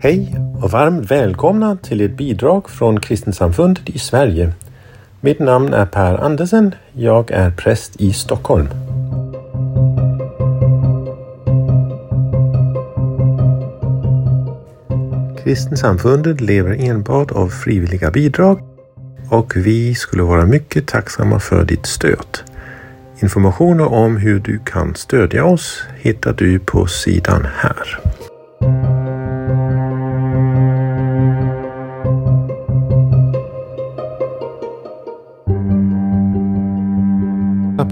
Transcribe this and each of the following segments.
Hej och varmt välkomna till ett bidrag från Kristensamfundet i Sverige. Mitt namn är Per Andersen. Jag är präst i Stockholm. Kristensamfundet lever enbart av frivilliga bidrag och vi skulle vara mycket tacksamma för ditt stöd. Informationer om hur du kan stödja oss hittar du på sidan här.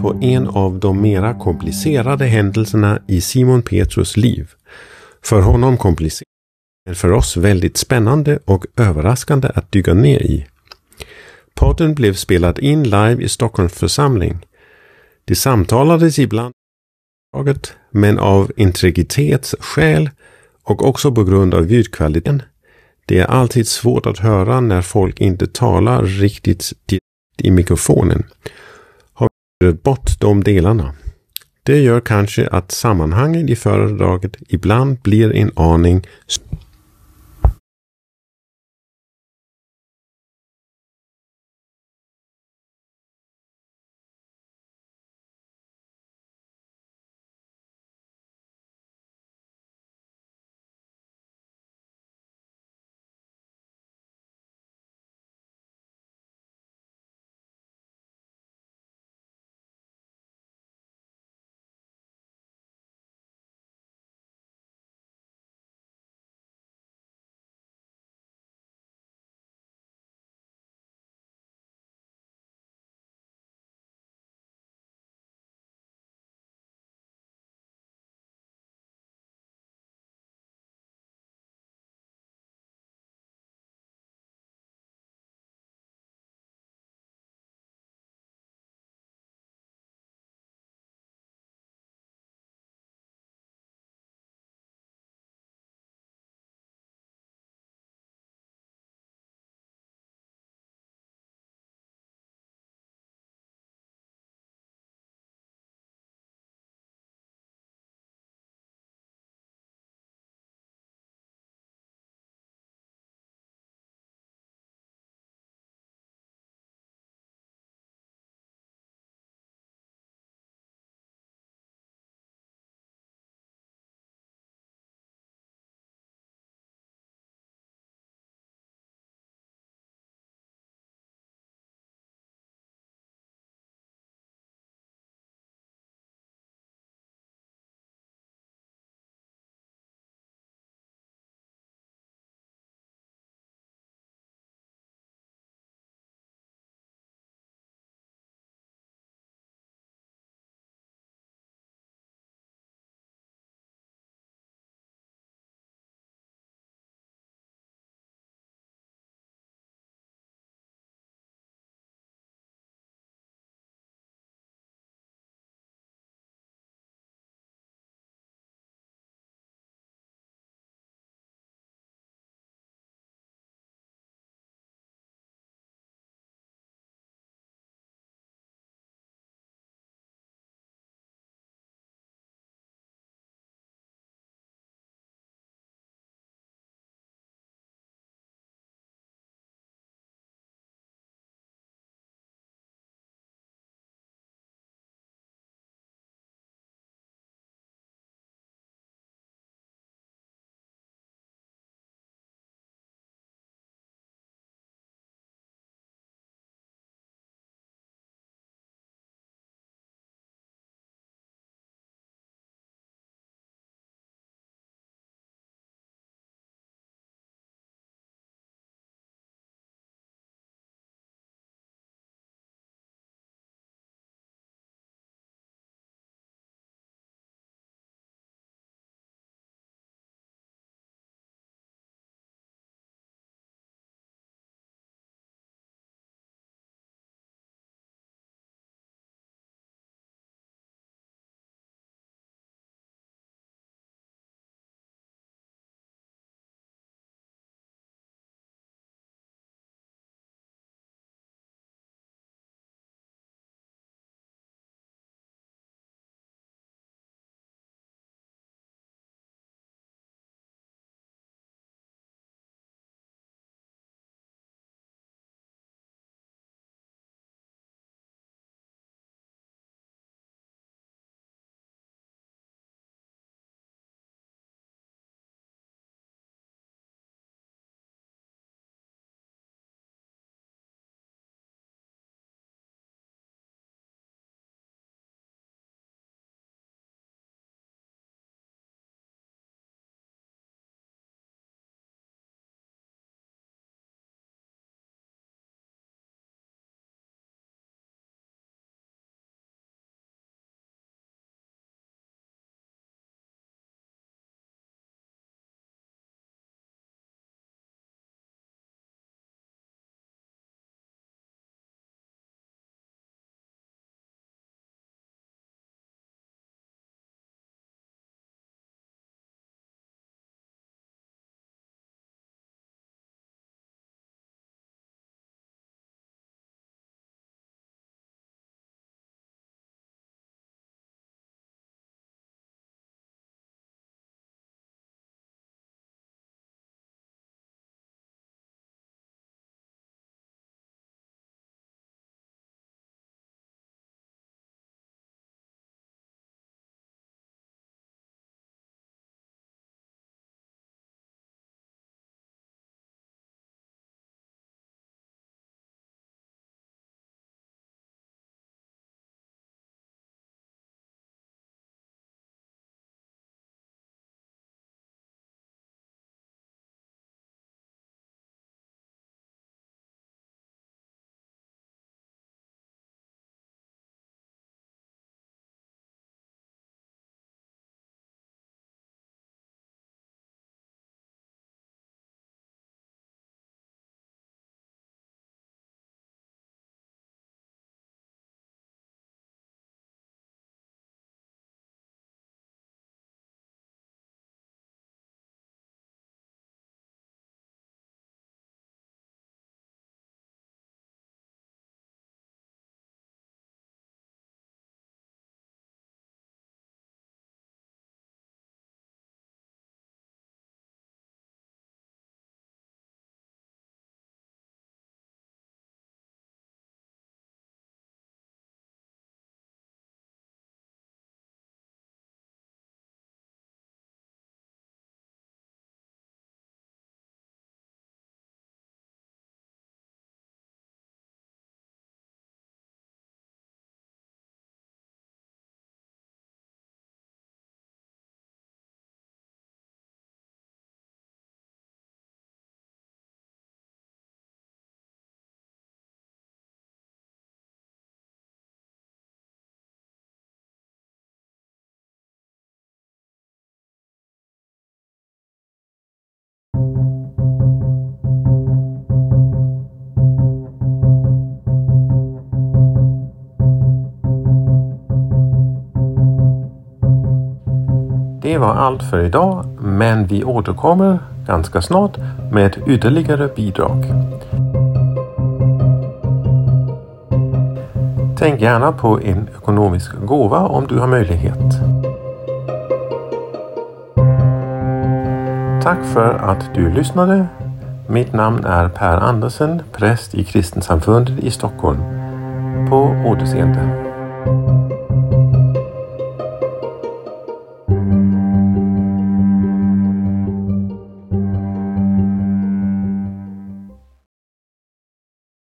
På en av de mera komplicerade händelserna i Simon Petrus liv. För honom komplicerat, men för oss väldigt spännande och överraskande att dyka ner i. Podden blev spelad in live i Stockholms församling. Det samtalades ibland men av integritetsskäl och också på grund av ljudkvaliteten. Det är alltid svårt att höra när folk inte talar riktigt i mikrofonen Eh, bort de delarna. Det gör kanske att sammanhangen i föredraget ibland blir en aning Det var allt för idag, men vi återkommer ganska snart med ytterligare bidrag. Tänk gärna på en ekonomisk gåva om du har möjlighet. Tack för att du lyssnade. Mitt namn är Per Andersen, präst i Kristensamfundet i Stockholm. På återseende.